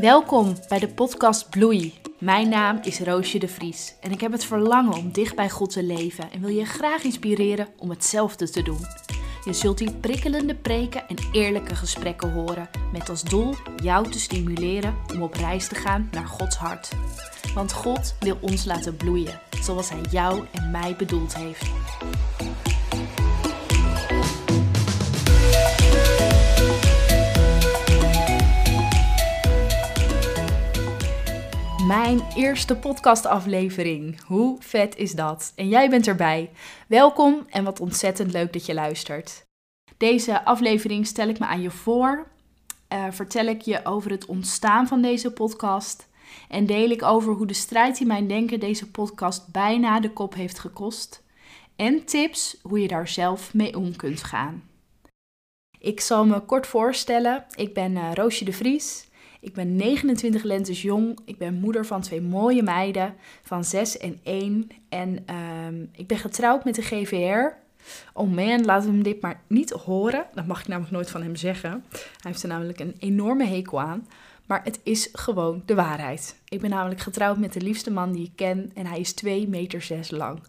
Welkom bij de podcast Bloei. Mijn naam is Roosje de Vries en ik heb het verlangen om dicht bij God te leven en wil je graag inspireren om hetzelfde te doen. Je zult hier prikkelende preken en eerlijke gesprekken horen, met als doel jou te stimuleren om op reis te gaan naar Gods hart. Want God wil ons laten bloeien, zoals Hij jou en mij bedoeld heeft. Mijn eerste podcastaflevering. Hoe vet is dat? En jij bent erbij. Welkom en wat ontzettend leuk dat je luistert. Deze aflevering stel ik me aan je voor. Uh, vertel ik je over het ontstaan van deze podcast. En deel ik over hoe de strijd in mijn denken deze podcast bijna de kop heeft gekost. En tips hoe je daar zelf mee om kunt gaan. Ik zal me kort voorstellen. Ik ben uh, Roosje de Vries. Ik ben 29 lentes jong. Ik ben moeder van twee mooie meiden van 6 en 1. En uh, ik ben getrouwd met de GVR. Oh man, we hem dit maar niet horen. Dat mag ik namelijk nooit van hem zeggen. Hij heeft er namelijk een enorme hekel aan. Maar het is gewoon de waarheid. Ik ben namelijk getrouwd met de liefste man die ik ken. En hij is 2 meter 6 lang.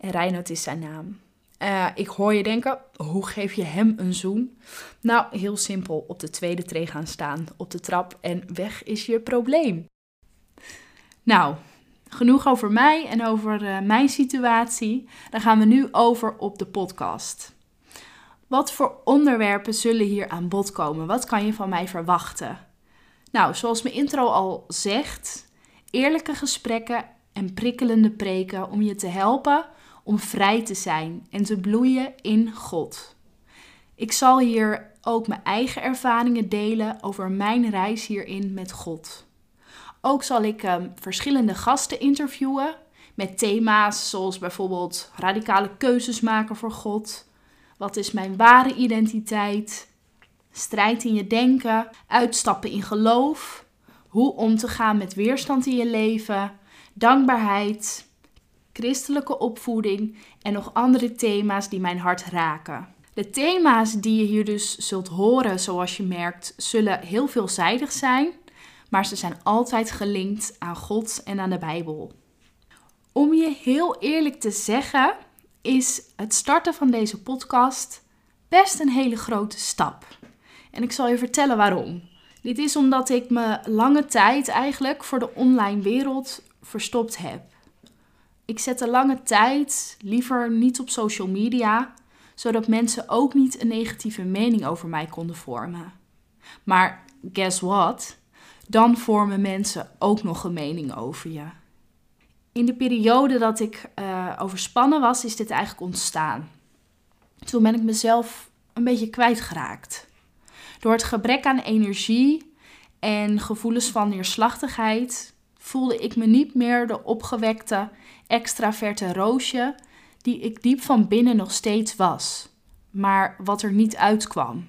En Reinoud is zijn naam. Uh, ik hoor je denken, hoe geef je hem een zoen? Nou, heel simpel, op de tweede tree gaan staan, op de trap en weg is je probleem. Nou, genoeg over mij en over uh, mijn situatie. Dan gaan we nu over op de podcast. Wat voor onderwerpen zullen hier aan bod komen? Wat kan je van mij verwachten? Nou, zoals mijn intro al zegt, eerlijke gesprekken en prikkelende preken om je te helpen om vrij te zijn en te bloeien in God. Ik zal hier ook mijn eigen ervaringen delen over mijn reis hierin met God. Ook zal ik um, verschillende gasten interviewen met thema's zoals bijvoorbeeld radicale keuzes maken voor God. Wat is mijn ware identiteit? Strijd in je denken, uitstappen in geloof, hoe om te gaan met weerstand in je leven, dankbaarheid, christelijke opvoeding en nog andere thema's die mijn hart raken. De thema's die je hier dus zult horen, zoals je merkt, zullen heel veelzijdig zijn, maar ze zijn altijd gelinkt aan God en aan de Bijbel. Om je heel eerlijk te zeggen, is het starten van deze podcast best een hele grote stap. En ik zal je vertellen waarom. Dit is omdat ik me lange tijd eigenlijk voor de online wereld verstopt heb. Ik zette lange tijd liever niet op social media, zodat mensen ook niet een negatieve mening over mij konden vormen. Maar guess what? Dan vormen mensen ook nog een mening over je. In de periode dat ik uh, overspannen was, is dit eigenlijk ontstaan. Toen ben ik mezelf een beetje kwijtgeraakt. Door het gebrek aan energie en gevoelens van neerslachtigheid voelde ik me niet meer de opgewekte, extraverte roosje die ik diep van binnen nog steeds was, maar wat er niet uitkwam.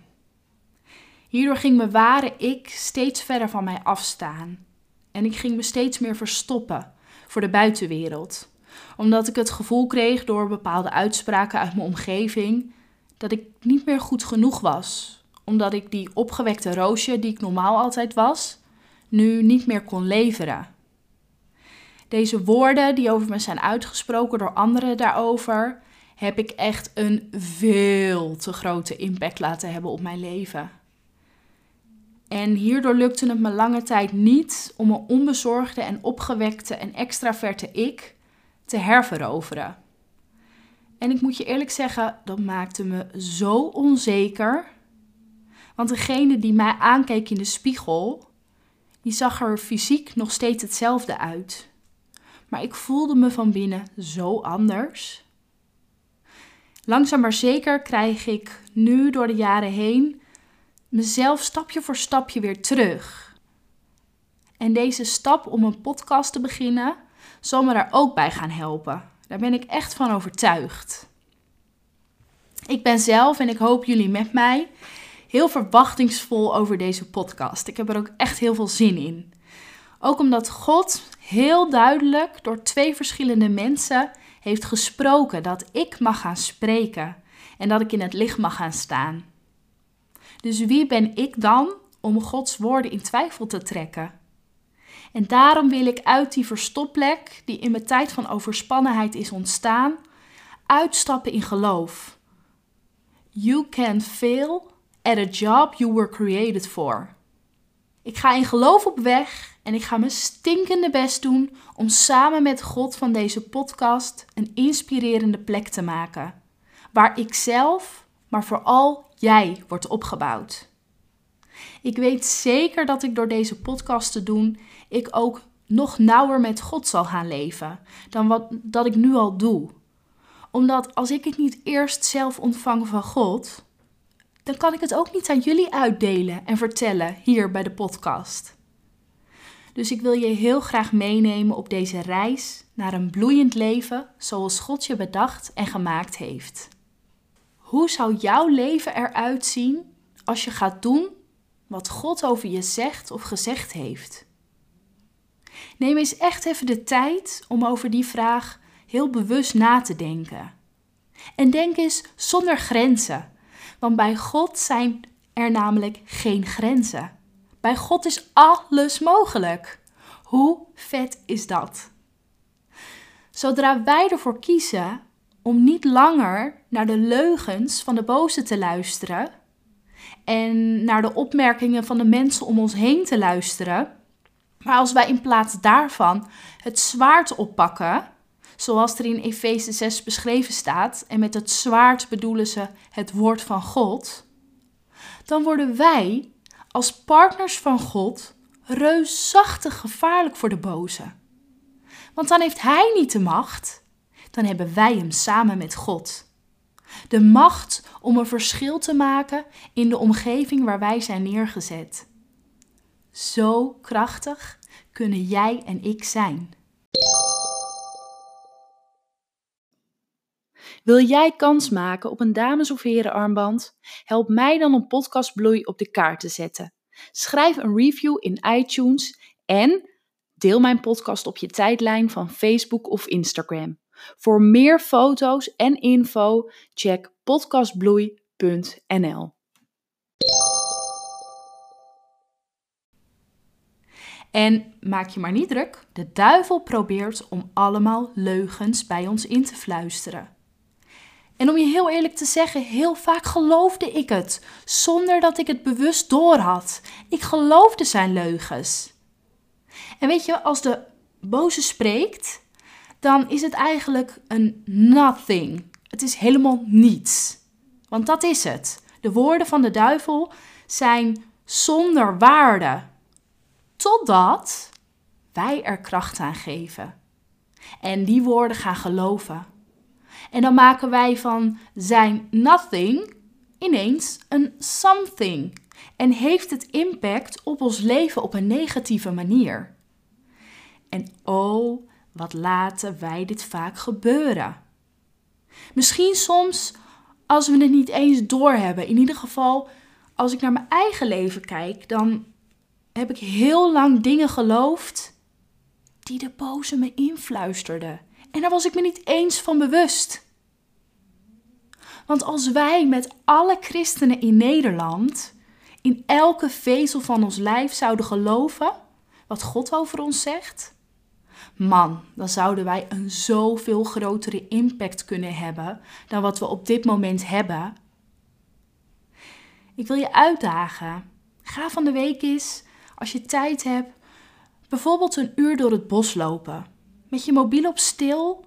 Hierdoor ging mijn ware ik steeds verder van mij afstaan en ik ging me steeds meer verstoppen voor de buitenwereld, omdat ik het gevoel kreeg door bepaalde uitspraken uit mijn omgeving dat ik niet meer goed genoeg was, omdat ik die opgewekte roosje die ik normaal altijd was, nu niet meer kon leveren. Deze woorden die over me zijn uitgesproken door anderen daarover, heb ik echt een veel te grote impact laten hebben op mijn leven. En hierdoor lukte het me lange tijd niet om een onbezorgde en opgewekte en extraverte ik te herveroveren. En ik moet je eerlijk zeggen, dat maakte me zo onzeker. Want degene die mij aankeek in de spiegel, die zag er fysiek nog steeds hetzelfde uit maar ik voelde me van binnen zo anders. Langzaam maar zeker krijg ik nu door de jaren heen mezelf stapje voor stapje weer terug. En deze stap om een podcast te beginnen zal me daar ook bij gaan helpen. Daar ben ik echt van overtuigd. Ik ben zelf en ik hoop jullie met mij heel verwachtingsvol over deze podcast. Ik heb er ook echt heel veel zin in. Ook omdat God heel duidelijk door twee verschillende mensen heeft gesproken dat ik mag gaan spreken en dat ik in het licht mag gaan staan. Dus wie ben ik dan om Gods woorden in twijfel te trekken? En daarom wil ik uit die verstopplek, die in mijn tijd van overspannenheid is ontstaan, uitstappen in geloof. You can fail at a job you were created for. Ik ga in geloof op weg en ik ga mijn stinkende best doen om samen met God van deze podcast een inspirerende plek te maken. Waar ik zelf, maar vooral jij wordt opgebouwd. Ik weet zeker dat ik door deze podcast te doen, ik ook nog nauwer met God zal gaan leven dan wat dat ik nu al doe. Omdat als ik het niet eerst zelf ontvang van God, dan kan ik het ook niet aan jullie uitdelen en vertellen hier bij de podcast. Dus ik wil je heel graag meenemen op deze reis naar een bloeiend leven zoals God je bedacht en gemaakt heeft. Hoe zou jouw leven eruit zien als je gaat doen wat God over je zegt of gezegd heeft? Neem eens echt even de tijd om over die vraag heel bewust na te denken. En denk eens zonder grenzen, want bij God zijn er namelijk geen grenzen. Bij God is alles mogelijk. Hoe vet is dat? Zodra wij ervoor kiezen om niet langer naar de leugens van de boze te luisteren en naar de opmerkingen van de mensen om ons heen te luisteren, maar als wij in plaats daarvan het zwaard oppakken, zoals er in Efeze 6 beschreven staat, en met het zwaard bedoelen ze het woord van God, dan worden wij als partners van God reusachtig gevaarlijk voor de boze. Want dan heeft hij niet de macht, dan hebben wij hem samen met God. De macht om een verschil te maken in de omgeving waar wij zijn neergezet. Zo krachtig kunnen jij en ik zijn. Wil jij kans maken op een dames- of herenarmband? Help mij dan om Podcast Bloei op de kaart te zetten. Schrijf een review in iTunes en deel mijn podcast op je tijdlijn van Facebook of Instagram. Voor meer foto's en info check podcastbloei.nl. En maak je maar niet druk, de duivel probeert om allemaal leugens bij ons in te fluisteren. En om je heel eerlijk te zeggen, heel vaak geloofde ik het, zonder dat ik het bewust doorhad. Ik geloofde zijn leugens. En weet je, als de boze spreekt, dan is het eigenlijk een nothing. Het is helemaal niets. Want dat is het. De woorden van de duivel zijn zonder waarde. Totdat wij er kracht aan geven. En die woorden gaan geloven. En dan maken wij van zijn nothing ineens een something. En heeft het impact op ons leven op een negatieve manier. En oh, wat laten wij dit vaak gebeuren. Misschien soms als we het niet eens doorhebben. In ieder geval, als ik naar mijn eigen leven kijk, dan heb ik heel lang dingen geloofd die de boze me influisterde. En daar was ik me niet eens van bewust. Want als wij met alle christenen in Nederland in elke vezel van ons lijf zouden geloven wat God over ons zegt, man, dan zouden wij een zoveel grotere impact kunnen hebben dan wat we op dit moment hebben. Ik wil je uitdagen. Ga van de week eens, als je tijd hebt, bijvoorbeeld een uur door het bos lopen. Met je mobiel op stil,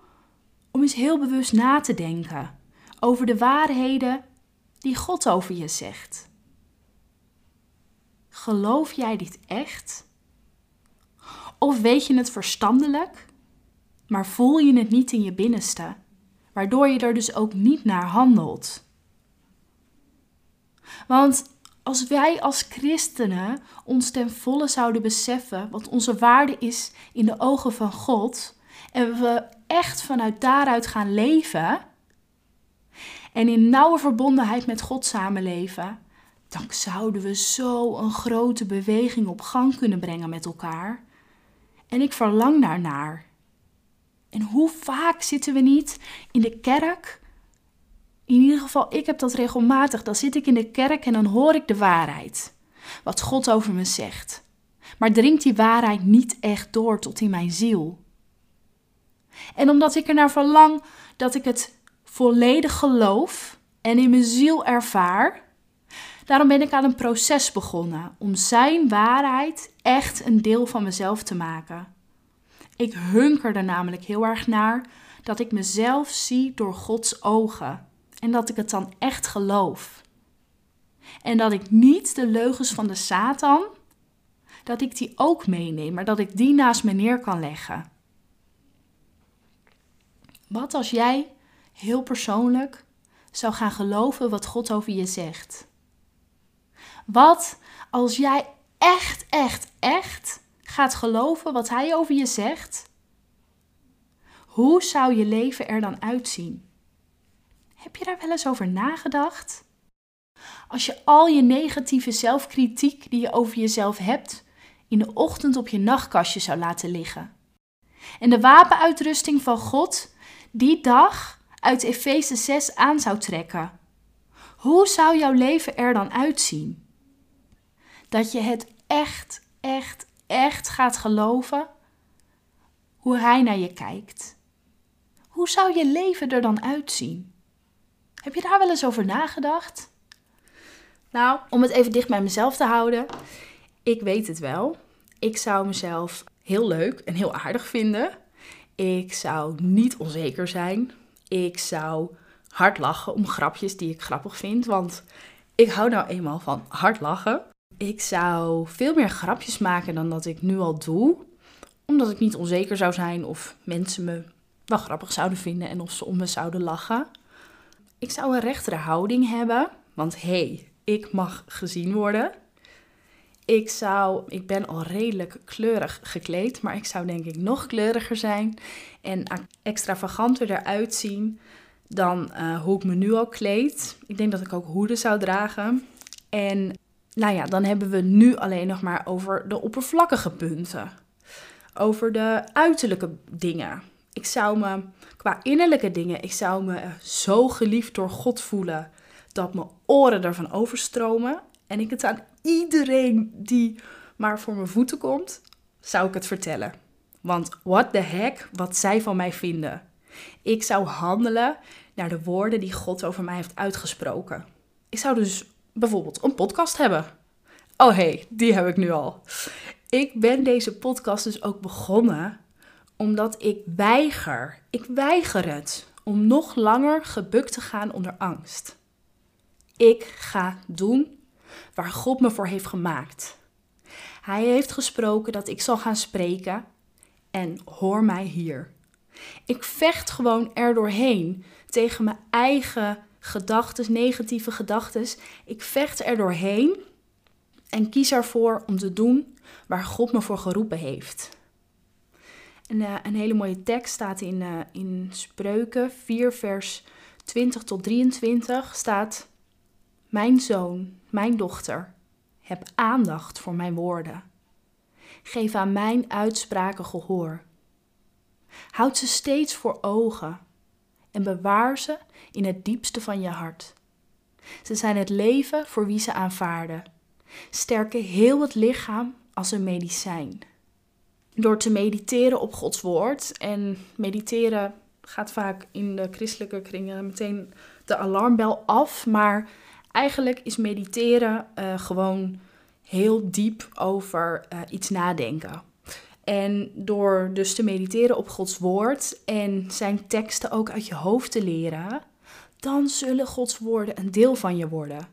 om eens heel bewust na te denken over de waarheden die God over je zegt. Geloof jij dit echt? Of weet je het verstandelijk, maar voel je het niet in je binnenste, waardoor je er dus ook niet naar handelt? Want als wij als christenen ons ten volle zouden beseffen wat onze waarde is in de ogen van God en we echt vanuit daaruit gaan leven en in nauwe verbondenheid met God samenleven, dan zouden we zo een grote beweging op gang kunnen brengen met elkaar. En ik verlang daarnaar. En hoe vaak zitten we niet in de kerk? In ieder geval, ik heb dat regelmatig. Dan zit ik in de kerk en dan hoor ik de waarheid. Wat God over me zegt. maar dringt die waarheid niet echt door tot in mijn ziel. En omdat ik er naar verlang dat ik het volledig geloof en in mijn ziel ervaar, daarom ben ik aan een proces begonnen om Zijn waarheid echt een deel van mezelf te maken. Ik hunker er namelijk heel erg naar dat ik mezelf zie door Gods ogen en dat ik het dan echt geloof. En dat ik niet de leugens van de Satan, dat ik die ook meeneem, maar dat ik die naast me neer kan leggen. Wat als jij heel persoonlijk zou gaan geloven wat God over je zegt? Wat als jij echt, echt, echt gaat geloven wat Hij over je zegt? Hoe zou je leven er dan uitzien? Heb je daar wel eens over nagedacht? Als je al je negatieve zelfkritiek die je over jezelf hebt, in de ochtend op je nachtkastje zou laten liggen. En de wapenuitrusting van God die dag uit Efeze 6 aan zou trekken. Hoe zou jouw leven er dan uitzien? Dat je het echt, echt, echt gaat geloven hoe Hij naar je kijkt. Hoe zou je leven er dan uitzien? Heb je daar wel eens over nagedacht? Nou, om het even dicht bij mezelf te houden, ik weet het wel. Ik zou mezelf heel leuk en heel aardig vinden. Ik zou niet onzeker zijn. Ik zou hard lachen om grapjes die ik grappig vind, want ik hou nou eenmaal van hard lachen. Ik zou veel meer grapjes maken dan dat ik nu al doe, omdat ik niet onzeker zou zijn of mensen me wel grappig zouden vinden en of ze om me zouden lachen. Ik zou een rechtere houding hebben, want hé, hey, ik mag gezien worden. Ik zou, ik ben al redelijk kleurig gekleed, maar ik zou denk ik nog kleuriger zijn en extravaganter eruit zien dan uh, hoe ik me nu al kleed. Ik denk dat ik ook hoeden zou dragen. En nou ja, dan hebben we nu alleen nog maar over de oppervlakkige punten. Over de uiterlijke dingen. Ik zou me qua innerlijke dingen, ik zou me zo geliefd door God voelen dat mijn oren ervan overstromen. En ik het aan iedereen die maar voor mijn voeten komt, zou ik het vertellen. Want what the heck, wat zij van mij vinden. Ik zou handelen naar de woorden die God over mij heeft uitgesproken. Ik zou dus bijvoorbeeld een podcast hebben. Oh hé, hey, die heb ik nu al. Ik ben deze podcast dus ook begonnen omdat ik weiger, ik weiger het om nog langer gebukt te gaan onder angst. Ik ga doen waar God me voor heeft gemaakt. Hij heeft gesproken dat ik zal gaan spreken en hoor mij hier. Ik vecht gewoon er doorheen tegen mijn eigen gedachten, negatieve gedachten. Ik vecht er doorheen en kies ervoor om te doen waar God me voor geroepen heeft. En, uh, een hele mooie tekst staat in, uh, in Spreuken 4, vers 20 tot 23. Staat: Mijn zoon, mijn dochter, heb aandacht voor mijn woorden. Geef aan mijn uitspraken gehoor. Houd ze steeds voor ogen en bewaar ze in het diepste van je hart. Ze zijn het leven voor wie ze aanvaarden. Sterken heel het lichaam als een medicijn. Door te mediteren op Gods woord. En mediteren gaat vaak in de christelijke kringen meteen de alarmbel af. Maar eigenlijk is mediteren uh, gewoon heel diep over uh, iets nadenken. En door dus te mediteren op Gods woord en zijn teksten ook uit je hoofd te leren, dan zullen Gods woorden een deel van je worden.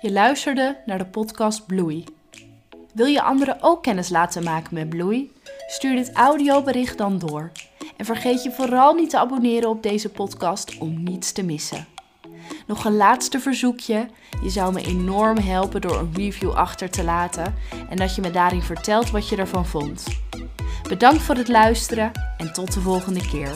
Je luisterde naar de podcast Bloei. Wil je anderen ook kennis laten maken met Bloei? Stuur dit audiobericht dan door. En vergeet je vooral niet te abonneren op deze podcast om niets te missen. Nog een laatste verzoekje. Je zou me enorm helpen door een review achter te laten en dat je me daarin vertelt wat je ervan vond. Bedankt voor het luisteren en tot de volgende keer.